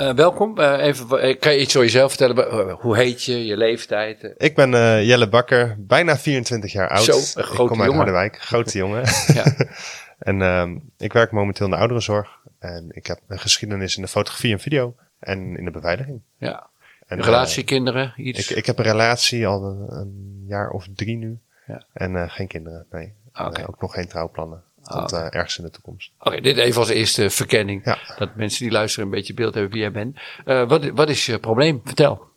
Uh, welkom. Uh, even, uh, kan je iets over jezelf vertellen? hoe heet je, je leeftijd? Ik ben Jelle Bakker, bijna 24 jaar oud. Zo, een grote ik kom uit jongen. Harderwijk, grote jongen. en ehm, ik werk momenteel in de ouderenzorg. En ik heb een geschiedenis in de fotografie en video en in de beveiliging. Ja. En, relatie, kinderen, iets? Ik, ik heb een relatie al een, een jaar of drie nu. Ja. En geen kinderen, nee. Okay. ook nog geen trouwplannen. Tot uh, ergens in de toekomst. Oké, dit even als eerste verkenning. Ja. Dat mensen die luisteren een beetje beeld hebben wie jij bent. Uh, wat, wat is je probleem? Vertel.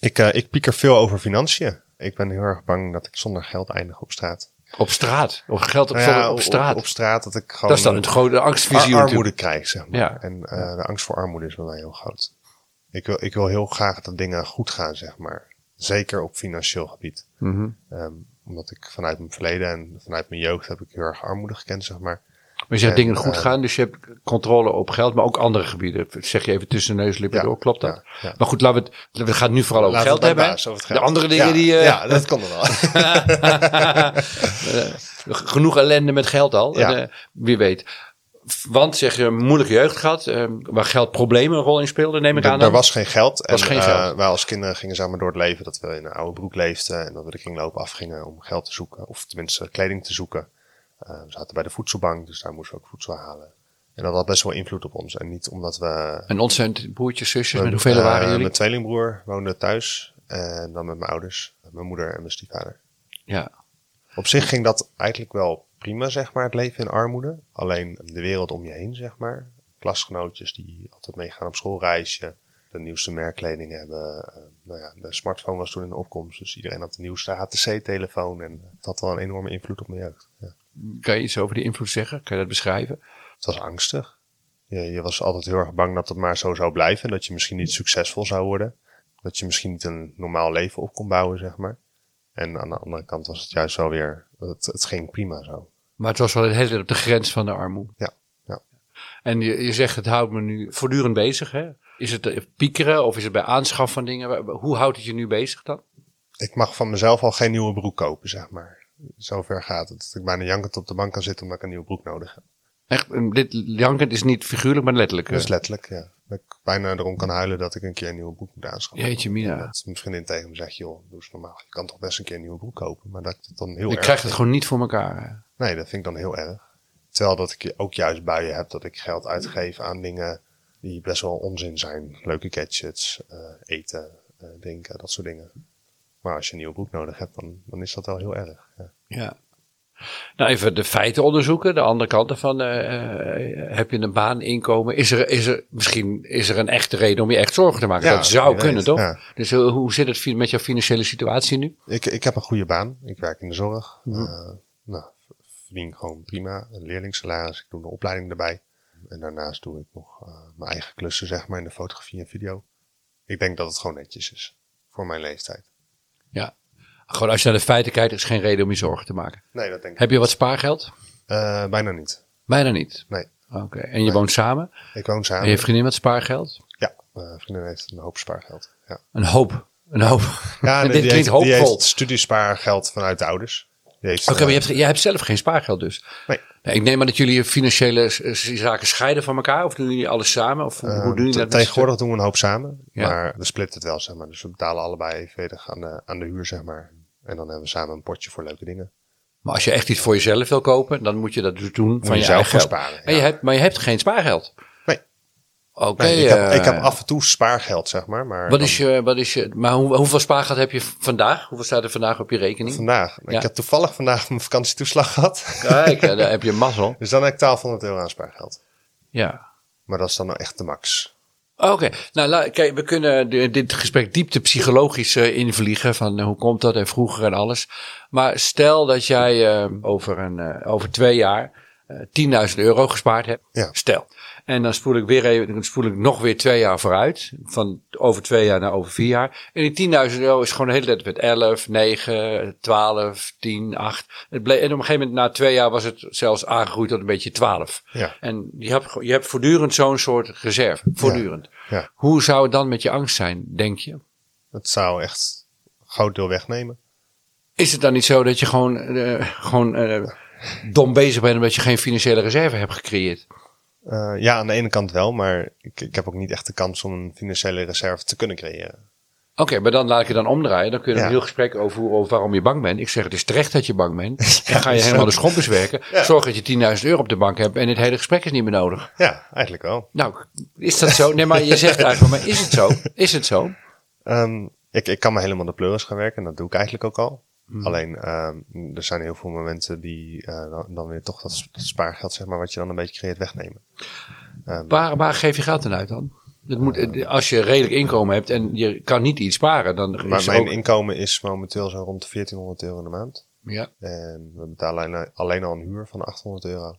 Ik, uh, ik pieker veel over financiën. Ik ben heel erg bang dat ik zonder geld eindig op straat. Op straat? Of geld op, nou ja, op, straat? Op, op, straat dat ik gewoon... Dat is dan het grote angstvisie ar armoede krijg, zeg maar. Ja. En de angst voor armoede is bij mij heel groot. Ik wil, ik wil heel graag dat dingen goed gaan, zeg maar. Zeker op financieel gebied. Mm -hmm. um, omdat ik vanuit mijn verleden en vanuit mijn jeugd heb ik heel erg armoede gekend, zeg maar. Maar je zegt dingen goed gaan, dus je hebt controle op geld, maar ook andere gebieden. Zeg je even tussen neus lippen ja, door, klopt dat? Ja, ja. Maar goed, laten we het, we gaan het nu vooral over geld hebben. Over het geld. De andere dingen die... Uh, ja, dat komt er wel. genoeg ellende met geld al, en, uh, wie weet. Want zeg je, een moeilijke jeugd gehad, uh, waar geldproblemen een rol in speelden, neem ik aan. Er, dan? was geen geld. Was en, geen uh, geld. wij als kinderen gingen samen door het leven dat we in een oude broek leefden en dat we de kringloop afgingen om geld te zoeken. Of tenminste kleding te zoeken. Uh, we zaten bij de voedselbank, dus daar moesten we ook voedsel halen. En dat had best wel invloed op ons. En niet omdat we... En ons zijn broertjes, zusjes, met hoeveel waren jullie? Mijn tweelingbroer woonde thuis. En dan met mijn ouders, mijn moeder en mijn stiefvader. Ja. Op zich ging dat eigenlijk wel prima, zeg maar, het leven in armoede. Alleen de wereld om je heen, zeg maar. Klasgenootjes die altijd meegaan op schoolreisje. De nieuwste merkkleding hebben. Uh, nou ja, de smartphone was toen in de opkomst. Dus iedereen had de nieuwste HTC-telefoon. En het had wel een enorme invloed op mijn jeugd. Ja. Kan je iets over die invloed zeggen? Kan je dat beschrijven? Het was angstig. Je, je was altijd heel erg bang dat het maar zo zou blijven. En dat je misschien niet succesvol zou worden. Dat je misschien niet een normaal leven op kon bouwen, zeg maar. En aan de andere kant was het juist wel weer, het, het ging prima zo. Maar het was wel de hele tijd op de grens van de armoede. Ja, ja. En je, je zegt, het houdt me nu voortdurend bezig, hè? Is het piekeren of is het bij aanschaf van dingen? Hoe houdt het je nu bezig dan? Ik mag van mezelf al geen nieuwe broek kopen, zeg maar. Zover gaat het. Dat ik bijna jankend op de bank kan zitten omdat ik een nieuwe broek nodig heb. Echt, dit jankend is niet figuurlijk, maar letterlijk. Dat is letterlijk, ja. Dat ik bijna erom kan huilen dat ik een keer een nieuwe broek moet aanschaffen. Jeetje mina. Dat mijn vriendin tegen me zegt, joh, doe eens normaal. Je kan toch best een keer een nieuwe broek kopen. Maar dat ik dan heel je erg krijgt het gewoon niet voor elkaar. Nee, dat vind ik dan heel erg. Terwijl dat ik ook juist buien heb dat ik geld uitgeef aan dingen die best wel onzin zijn. Leuke gadgets, uh, eten, uh, drinken, dat soort dingen. Maar als je een nieuwe broek nodig hebt, dan, dan is dat wel heel erg. Ja. ja. Nou, even de feiten onderzoeken. De andere kant ervan. Uh, heb je een baan, inkomen? Is er, is er, misschien is er een echte reden om je echt zorgen te maken? Ja, dat zou weet, kunnen, toch? Ja. Dus uh, hoe zit het met jouw financiële situatie nu? Ik, ik heb een goede baan. Ik werk in de zorg. Uh, nou, verdien gewoon prima. Een leerlingsalaris. Ik doe een opleiding erbij. En daarnaast doe ik nog uh, mijn eigen klussen, zeg maar, in de fotografie en video. Ik denk dat het gewoon netjes is. Voor mijn leeftijd. Ja. Gewoon als je naar de feiten kijkt, is geen reden om je zorgen te maken. Nee, dat denk ik. Heb je wat spaargeld? Uh, bijna niet. Bijna niet? Nee. Oké. Okay. En je nee. woont samen? Ik woon samen. En je vriendin met spaargeld? Ja, uh, vriendin heeft een hoop spaargeld. Ja. Een hoop? Een hoop? Ja, nee, dit klinkt heeft, die hoopvol. heeft studiespaargeld vanuit de ouders. Oké, okay, maar je hebt, jij hebt zelf geen spaargeld dus? Nee. nee. Ik neem aan dat jullie financiële zaken scheiden van elkaar. Of doen jullie alles samen? Of hoe, uh, hoe doen jullie dat? Tegenwoordig doen we een hoop samen. Ja. Maar we splitten het wel, zeg maar. Dus we betalen allebei evenvedig aan de, aan de huur, zeg maar. En dan hebben we samen een potje voor leuke dingen. Maar als je echt iets voor jezelf wil kopen, dan moet je dat dus doen van je je zelf eigen geld. sparen. En je hebt, maar je hebt geen spaargeld. Nee. Oké. Okay, nee, ik, heb, uh, ik heb af en toe spaargeld, zeg maar. maar wat, is je, wat is je, maar hoe, hoeveel spaargeld heb je vandaag? Hoeveel staat er vandaag op je rekening? Vandaag? Ja. Ik heb toevallig vandaag mijn vakantietoeslag gehad. Kijk, daar heb je mazzel. Dus dan heb ik 1200 euro aan spaargeld. Ja. Maar dat is dan nou echt de max. Oké, okay. nou kijk, we kunnen dit gesprek diepte psychologisch uh, invliegen van uh, hoe komt dat en vroeger en alles. Maar stel dat jij uh, over, een, over twee jaar uh, 10.000 euro gespaard heb. Ja. Stel. En dan spoel ik weer even, dan spoel ik nog weer twee jaar vooruit. Van over twee jaar naar over vier jaar. En die 10.000 euro is gewoon de hele tijd met 11, 9, 12, 10, 8. Het bleef, en op een gegeven moment na twee jaar was het zelfs aangegroeid tot een beetje 12. Ja. En je hebt, je hebt voortdurend zo'n soort reserve. Voortdurend. Ja. Hoe zou het dan met je angst zijn, denk je? Het zou echt groot deel wegnemen. Is het dan niet zo dat je gewoon, uh, gewoon uh, dom bezig bent omdat je geen financiële reserve hebt gecreëerd? Uh, ja, aan de ene kant wel, maar ik, ik heb ook niet echt de kans om een financiële reserve te kunnen creëren. Oké, okay, maar dan laat ik je dan omdraaien. Dan kun je ja. een heel gesprek over, over waarom je bang bent. Ik zeg, het is terecht dat je bang bent. ja, en ga je helemaal de schompers werken. Ja. Zorg dat je 10.000 euro op de bank hebt en het hele gesprek is niet meer nodig. Ja, eigenlijk wel. Nou, is dat zo? Nee, maar je zegt eigenlijk, maar is het zo? Is het zo? Um, ik, ik kan me helemaal de pleuris gaan werken en dat doe ik eigenlijk ook al. Hmm. Alleen, uh, er zijn heel veel momenten die uh, dan, weer toch dat, dat, spaargeld, zeg maar, wat je dan een beetje creëert, wegnemen. Um, waar, waar geef je geld dan uit dan? Het moet, als je redelijk inkomen hebt en je kan niet iets sparen, dan Maar mijn ook... inkomen is momenteel zo rond de 1400 euro in de maand. Ja. En we betalen alleen, alleen al een huur van 800 euro.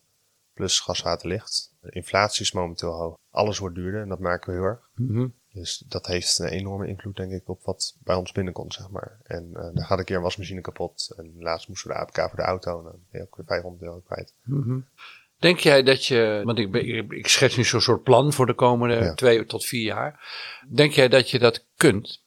Plus gas, water, licht. De inflatie is momenteel hoog. Alles wordt duurder en dat merken we heel erg. Mm -hmm. Dus dat heeft een enorme invloed, denk ik, op wat bij ons binnenkomt, zeg maar. En uh, dan gaat een keer een wasmachine kapot. En laatst moesten we de APK voor de auto. En dan ben je ook weer 500 euro kwijt. Mm -hmm. Denk jij dat je, want ik, ik, ik schets nu zo'n soort plan voor de komende ja. twee tot vier jaar. Denk jij dat je dat kunt?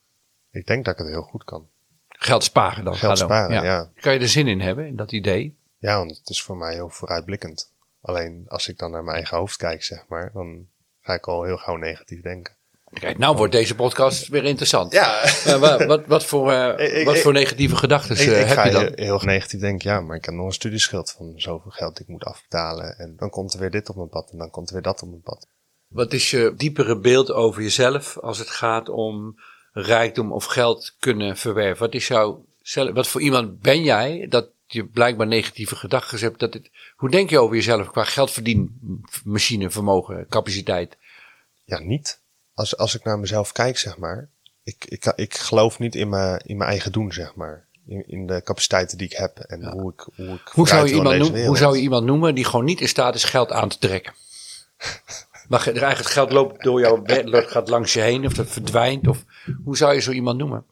Ik denk dat ik het heel goed kan. Geld sparen dan? Geld sparen, ja. ja. Kan je er zin in hebben, in dat idee? Ja, want het is voor mij heel vooruitblikkend. Alleen als ik dan naar mijn eigen hoofd kijk, zeg maar, dan ga ik al heel gauw negatief denken. Kijk, nou wordt deze podcast weer interessant. Ja. Uh, wat, wat, wat, voor, uh, ik, wat voor negatieve gedachten uh, heb ga je dan? Heel, negatief denken, ja, maar ik heb nog een studieschuld van zoveel geld die ik moet afbetalen. En dan komt er weer dit op mijn pad en dan komt er weer dat op mijn pad. Wat is je diepere beeld over jezelf als het gaat om rijkdom of geld kunnen verwerven? Wat is jouw wat voor iemand ben jij dat je blijkbaar negatieve gedachten hebt? Dat het, hoe denk je over jezelf qua geld verdienen, machine, vermogen, capaciteit? Ja, niet als, als ik naar mezelf kijk, zeg maar, ik, ik, ik geloof niet in mijn, in mijn eigen doen, zeg maar. In, in de capaciteiten die ik heb en ja. hoe ik. Hoe, ik hoe, zou je iemand noemen, hoe zou je iemand noemen die gewoon niet in staat is geld aan te trekken? Maar er eigenlijk het geld loopt door jouw bed, gaat langs je heen of dat verdwijnt. Of hoe zou je zo iemand noemen?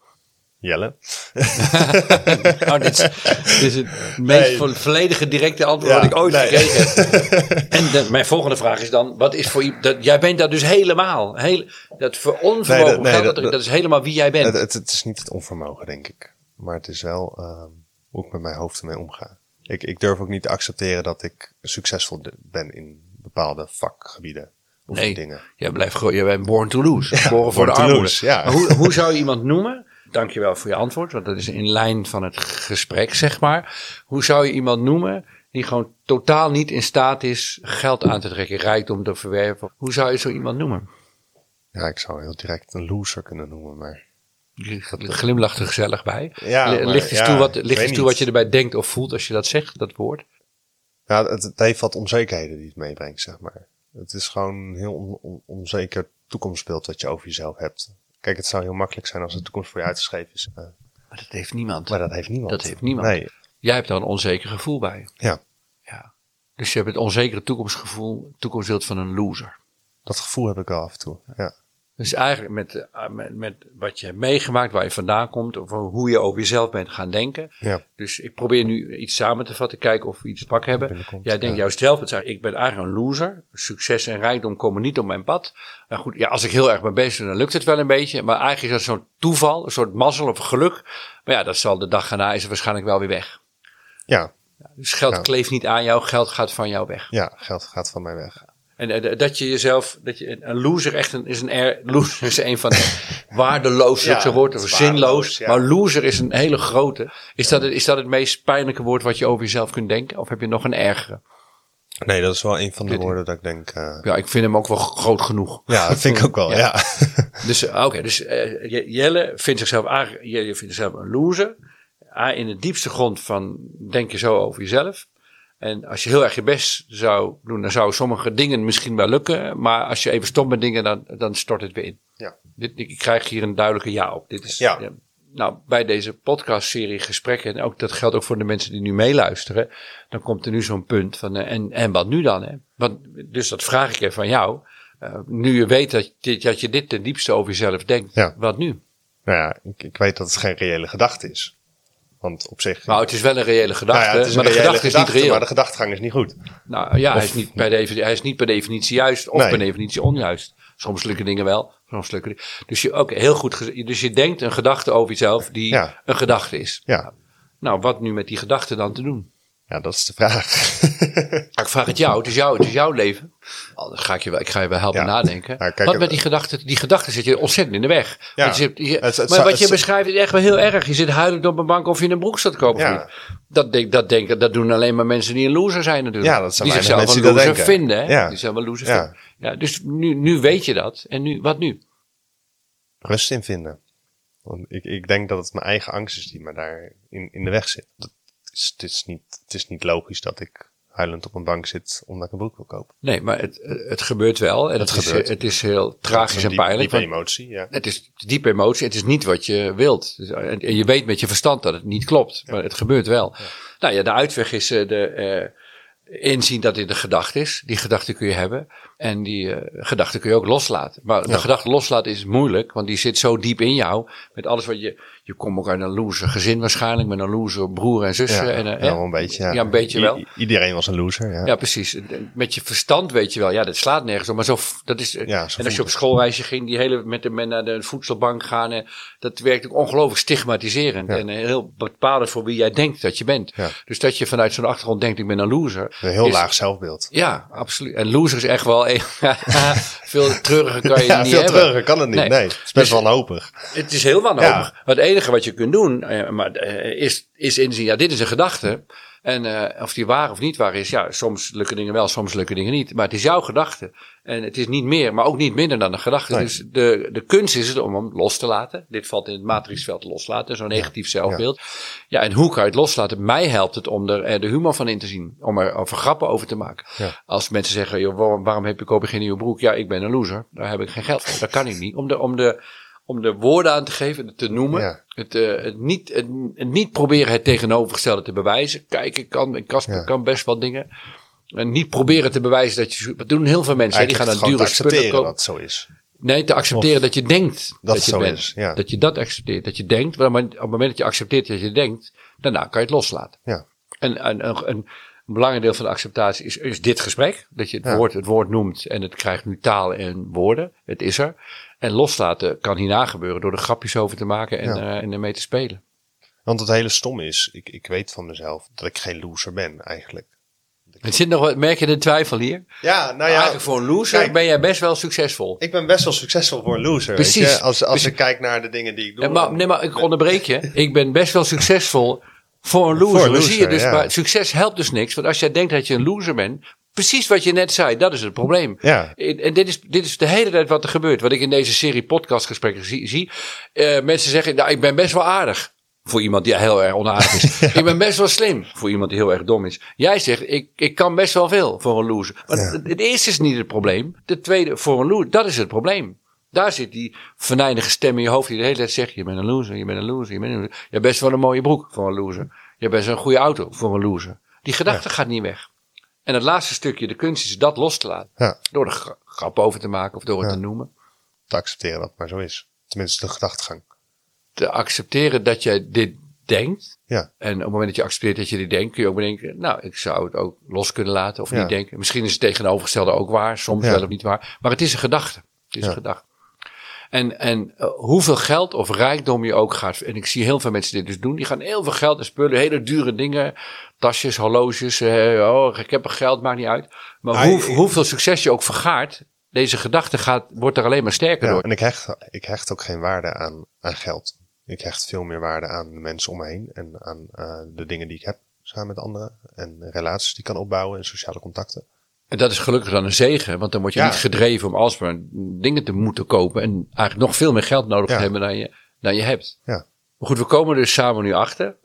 Jelle. nou, dit, is, dit is het meest nee. volledige directe antwoord ja, wat ik ooit nee. gekregen heb. en de, mijn volgende vraag is dan, wat is voor dat, jij bent dat dus helemaal. Heel, dat onvermogen nee, dat, dat, dat, is helemaal wie jij bent. Het, het, is niet het onvermogen, denk ik. Maar het is wel uh, hoe ik met mijn hoofd ermee omga. Ik, ik durf ook niet te accepteren dat ik succesvol ben in bepaalde vakgebieden. Of nee, dingen. jij blijft gewoon, jij bent born to lose. Ja, born voor de armoede. Ja. Maar hoe, hoe zou je iemand noemen Dankjewel voor je antwoord, want dat is in lijn van het gesprek, zeg maar. Hoe zou je iemand noemen die gewoon totaal niet in staat is geld aan te trekken, rijkdom te verwerven? Hoe zou je zo iemand noemen? Ja, ik zou heel direct een loser kunnen noemen, maar... Je glimlacht er gezellig bij. Ja, maar, ligt eens ja, toe, wat, ligt eens toe wat je erbij denkt of voelt als je dat zegt, dat woord? Ja, het, het heeft wat onzekerheden die het meebrengt, zeg maar. Het is gewoon een heel on, on, onzeker toekomstbeeld wat je over jezelf hebt. Kijk, het zou heel makkelijk zijn als de toekomst voor je uitgeschreven is. Uh, maar dat heeft niemand. Maar dat heeft niemand. Dat heeft niemand. Nee. Jij hebt daar een onzeker gevoel bij. Ja. ja. Dus je hebt het onzekere toekomstgevoel, toekomstbeeld van een loser. Dat gevoel heb ik wel af en toe, ja. Dus eigenlijk met, met, met wat je hebt meegemaakt, waar je vandaan komt, of hoe je over jezelf bent gaan denken. Ja. Dus ik probeer nu iets samen te vatten, kijken of we iets pak hebben. Jij denkt ja. juist zelf, het ik ben eigenlijk een loser. Succes en rijkdom komen niet op mijn pad. Nou goed, ja, als ik heel erg ben bezig ben, dan lukt het wel een beetje. Maar eigenlijk is dat zo'n toeval, een soort mazzel of geluk. Maar ja, dat zal de dag erna is waarschijnlijk wel weer weg. Ja. ja dus geld ja. kleeft niet aan jou, geld gaat van jou weg. Ja, geld gaat van mij weg. En uh, dat je jezelf, dat je een loser echt een, is een er, loser is een van de waardeloosste ja, woord, of zinloos. Ja. Maar loser is een hele grote. Is dat, het, is dat het meest pijnlijke woord wat je over jezelf kunt denken? Of heb je nog een ergere? Nee, dat is wel een van de woorden dat ik denk. Uh... Ja, ik vind hem ook wel groot genoeg. Ja, dat vind ik ook wel, ja. ja. dus oké, okay, dus uh, Jelle vindt zichzelf Jelle vindt zichzelf een loser. In de diepste grond van denk je zo over jezelf. En als je heel erg je best zou doen, dan zouden sommige dingen misschien wel lukken. Maar als je even stopt met dingen, dan, dan stort het weer in. Ja. Dit, ik krijg hier een duidelijke ja op. Dit is, ja. ja nou, bij deze podcastserie gesprekken, en ook dat geldt ook voor de mensen die nu meeluisteren, dan komt er nu zo'n punt van, uh, en, en wat nu dan? Hè? Want, dus dat vraag ik even van jou. Uh, nu je weet dat, dit, dat je dit ten diepste over jezelf denkt, ja. wat nu? Nou ja, ik, ik weet dat het geen reële gedachte is. Want op zich. Nou, het is wel een reële gedachte, nou ja, maar de gedachte is niet reëel. Maar de gedachtegang is niet goed. Nou ja, of, hij, is niet per definitie, hij is niet per definitie juist of nee. per definitie onjuist. Soms lukken dingen wel, soms lukken dingen. Dus je ook heel goed. Dus je denkt een gedachte over jezelf die ja. een gedachte is. Ja. Nou, wat nu met die gedachte dan te doen? Ja, dat is de vraag. ik vraag het jou, het is, jou, het is jouw leven. Oh, dan ga ik, je wel, ik ga je wel helpen ja. nadenken. Ja, kijk, wat met die gedachten? Die gedachten zit je ontzettend in de weg. Ja. Je zit, je, het, het, maar wat je beschrijft is echt wel heel erg. Je zit huilend op een bank of je een broek staat kopen. Dat, denk, dat, denken, dat doen alleen maar mensen die een loser zijn natuurlijk. Ja, dat zijn die zichzelf een loser vinden. Hè? Die zijn wel loser vinden. Ja, dus nu, nu weet je dat. En nu, wat nu? Rust in vinden. Want ik, ik denk dat het mijn eigen angst is die me daar in, in de weg zit. Dat, is, het, is niet, het is niet logisch dat ik huilend op een bank zit omdat ik een broek wil kopen. Nee, maar het, het gebeurt wel. En het, het, gebeurt. Is, het is heel tragisch en pijnlijk. Diepe emotie, ja. Het is diepe emotie. Het is niet wat je wilt. Dus, en je weet met je verstand dat het niet klopt. Maar het gebeurt wel. Ja. Nou ja, de uitweg is uh, de... Uh, inzien dat dit een gedachte is. Die gedachte kun je hebben. En die uh, gedachte kun je ook loslaten. Maar de gedachte loslaten is moeilijk, want die zit zo diep in jou. Met alles wat je. Je komt ook uit een loser gezin waarschijnlijk, met een loser broer en zussen. Ja, en, uh, ja, een beetje. Ja, ja een beetje wel. Iedereen was een loser. Ja. ja, precies. Met je verstand weet je wel, ja, dat slaat nergens op. Maar zo, dat is. Ja, en als je op schoolreisje ging, die hele met de men naar de voedselbank gaan, en, dat werkt ook ongelooflijk stigmatiserend. En heel bepalend voor wie jij denkt dat je bent. Dus dat je vanuit zo'n achtergrond denkt, ik ben een loser. Een heel is, laag zelfbeeld. Ja, absoluut. En loser is echt wel veel treuriger kan je ja, niet veel hebben. treuriger kan het niet, nee. nee. Het is best dus, wanhopig. Het is heel wanhopig. Ja. Het enige wat je kunt doen, uh, maar, uh, is, is inzien, ja, dit is een gedachte. En uh, of die waar of niet waar is, ja, soms lukken dingen wel, soms lukken dingen niet. Maar het is jouw gedachte. En het is niet meer, maar ook niet minder dan een gedachte. Nee. Dus de, de kunst is het om hem los te laten. Dit valt in het matrixveld loslaten, zo'n negatief zelfbeeld. Ja. ja. en hoe kan je het loslaten? Mij helpt het om er de humor van in te zien. Om er over grappen over te maken. Ja. Als mensen zeggen, joh, waarom, waarom heb ik op geen nieuwe broek? Ja, ik ben een loser. Daar heb ik geen geld voor. Dat kan ik niet. Om de, om de, om de woorden aan te geven, te noemen. Ja. Het, uh, het, niet, het, het, niet proberen het tegenovergestelde te bewijzen. Kijk, ik kan, ik kan, ja. kan best wel dingen. En niet proberen te bewijzen dat je. Dat doen heel veel mensen. Hè, die gaan naar dure spullen kopen. dat zo is. Nee, te accepteren of dat je denkt dat, dat je zo bent. Is, ja. Dat je dat accepteert. Dat je denkt. Maar op het moment dat je accepteert dat je denkt, daarna kan je het loslaten. Ja. En, en, en, en een belangrijk deel van de acceptatie is, is dit gesprek. Dat je het, Ja. woord, het woord noemt en het krijgt nu taal en woorden. Het is er. En loslaten kan hierna gebeuren door er grapjes over te maken en, Ja. eh, en ermee te spelen. Want het hele stom is, ik, ik weet van mezelf dat ik geen loser ben eigenlijk. Het zit nog wat, merk je de twijfel hier? Ja, nou Maar ja, Eigenlijk voor een loser kijk. ben jij best wel succesvol. ik ben best wel succesvol voor een loser. Precies. Weet je? Als, als Precies. ik kijk naar de dingen die ik doe. Ja, maar, nee, maar ik onderbreek je. Ik ben best wel succesvol voor een loser. Voor een Dan zie je dus, ja. maar succes helpt dus niks. Want als jij denkt dat je een loser bent, precies wat je net zei, dat is het probleem. Ja. En en dit is, dit is de hele tijd wat er gebeurt. Wat ik in deze serie podcastgesprekken zie. zie. Eh, mensen zeggen, nou, ik ben best wel aardig. Voor iemand die heel erg onaardig is. Ik ben best wel slim. Voor iemand die heel erg dom is. Jij zegt, ik, ik kan best wel veel voor een loser. Maar Ja. het, het eerste is niet het probleem. De tweede, voor een loser, dat is het probleem. Daar zit die venijnige stem in je hoofd die de hele tijd zegt: Je bent een loser, je bent een loser, je bent een loser. Je hebt best wel een mooie broek voor een loser. Je hebt best een goede auto voor een loser. Die gedachte gaat niet weg. En het laatste stukje, de kunst is dat los te laten. Ja. Door er gra- grap over te maken of door het Ja. te noemen. Te accepteren dat het maar zo is. Tenminste, de gedachtegang. Te accepteren dat jij dit denkt. Ja. En op het moment dat je accepteert dat je dit denkt, kun je ook bedenken, nou, ik zou het ook los kunnen laten of Ja. niet denken. Misschien is het tegenovergestelde ook waar, soms Ja. wel of niet waar. Maar het is een gedachte. Het is een gedachte. En, en uh, hoeveel geld of rijkdom je ook gaat, en ik zie heel veel mensen dit dus doen, die gaan heel veel geld en spullen, hele dure dingen, tasjes, horloges, eh, oh, ik heb er geld, maakt niet uit. Maar hoe, ik- hoeveel succes je ook vergaart, deze gedachte gaat, wordt er alleen maar sterker Ja, door. en ik hecht, ik hecht ook geen waarde aan, aan geld. Ik hecht veel meer waarde aan de mensen om me heen en aan eh, de dingen die ik heb samen met anderen. En relaties die ik kan opbouwen en sociale contacten. En dat is gelukkig dan een zegen, want dan word je Ja. niet gedreven om alsmaar dingen te moeten kopen en eigenlijk nog veel meer geld nodig Ja. te hebben dan je, dan je hebt. Ja. Maar goed, we komen dus samen nu achter.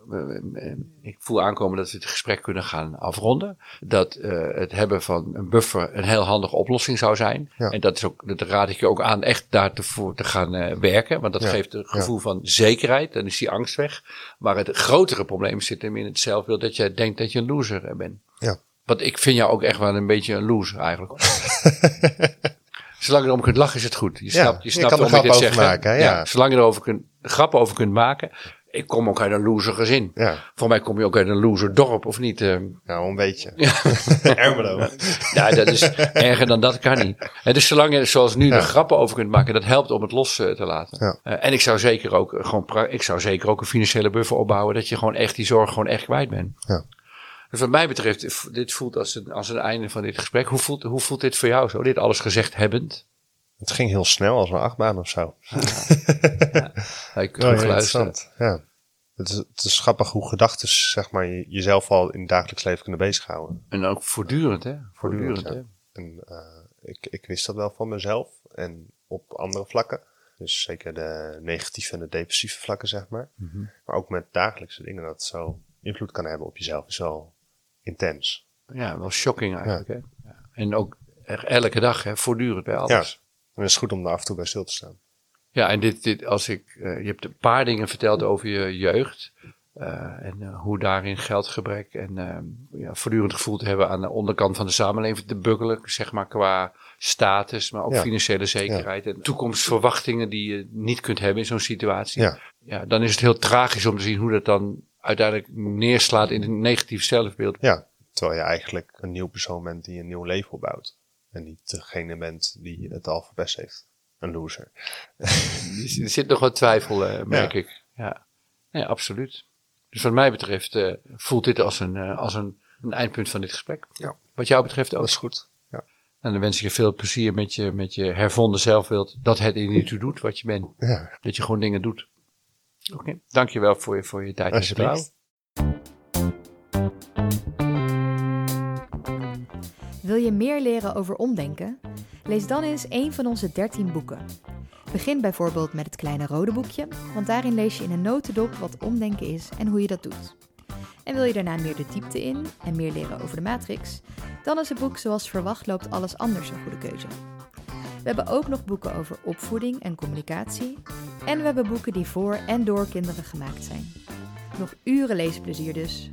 Ik voel aankomen dat we het gesprek kunnen gaan afronden. Dat uh, het hebben van een buffer een heel handige oplossing zou zijn. Ja. En dat, is ook, dat raad ik je ook aan echt daarvoor te gaan uh, werken. Want dat ja. geeft een gevoel ja. van zekerheid. Dan is die angst weg. Maar het grotere probleem zit hem in het zelfbeeld dat jij denkt dat je een loser bent. Ja. Want ik vind jou ook echt wel een beetje een loser eigenlijk. Zolang je erom kunt lachen is het goed. Je snapt, je snapt je kan er over maken, ja. Zolang je erover kunt, grappen over kunt maken. Ik kom ook uit een loser gezin. Ja. Voor mij kom je ook uit een loser dorp, of niet? eh? Nou, een beetje. Ermelo. Ja, dat is erger dan dat kan niet. En dus zolang je zoals nu Ja. er grappen over kunt maken, dat helpt om het los eh, te laten. Ja. Eh, en ik zou zeker ook eh, gewoon, ik zou zeker ook een financiële buffer opbouwen, dat je gewoon echt die zorg gewoon echt kwijt bent. Ja. Dus wat mij betreft, dit voelt als een, als een einde van dit gesprek. Hoe voelt, hoe voelt dit voor jou zo? Dit alles gezegd hebbend? Het ging heel snel als een achtbaan of zo. Ja, ik Ja, terugluisteren. interessant. Ja. Het is, het is grappig hoe gedachten zeg maar, je- jezelf al in het dagelijks leven kunnen bezighouden. En ook voortdurend, hè? Voortdurend, Voortdurend, hè? En eh, ik, ik wist dat wel van mezelf en op andere vlakken. Dus zeker de negatieve en de depressieve vlakken, zeg maar. Mhm. Maar ook met dagelijkse dingen dat het zo invloed kan hebben op jezelf is wel intens. Ja, wel shocking eigenlijk, hè? Ja. En ook elke dag, hè? Voortdurend bij alles. En het is goed om daar af en toe bij stil te staan. Ja, en dit, dit als ik, eh, je hebt een paar dingen verteld over je jeugd. eh, en eh, hoe daarin geldgebrek en ja, voortdurend gevoel te hebben aan de onderkant van de samenleving te bukkelen, zeg maar qua status, maar ook Ja. financiële zekerheid en toekomstverwachtingen die je niet kunt hebben in zo'n situatie. Ja. ja, dan is het heel tragisch om te zien hoe dat dan uiteindelijk neerslaat in een negatief zelfbeeld. Ja, terwijl je eigenlijk een nieuw persoon bent die een nieuw leven opbouwt. En niet degene bent die het al verpest heeft. Een loser. Er zit nog wat twijfel, eh, merk Ja. ik. Ja. ja, absoluut. Dus wat mij betreft eh, voelt dit als, een, eh, als een, een eindpunt van dit gesprek. Ja. Wat jou betreft ook. Dat is goed. Ja. En dan wens ik je veel plezier met je, met je hervonden zelfbeeld. Dat het er niet toe doet wat je bent. Ja, Dat je gewoon dingen doet. Oké, dankjewel voor je, voor je tijd alsjeblieft. Wil je meer leren over omdenken? Lees dan eens een van onze 13 boeken. Begin bijvoorbeeld met het kleine rode boekje, want daarin lees je in een notendop wat omdenken is en hoe je dat doet. En wil je daarna meer de diepte in en meer leren over de matrix? Dan is het boek Zoals verwacht loopt alles anders een goede keuze. We hebben ook nog boeken over opvoeding en communicatie. En we hebben boeken die voor en door kinderen gemaakt zijn. Nog uren leesplezier dus.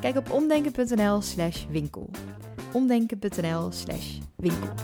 Kijk op omdenken.nl slash winkel. omdenken.nl slash winkel.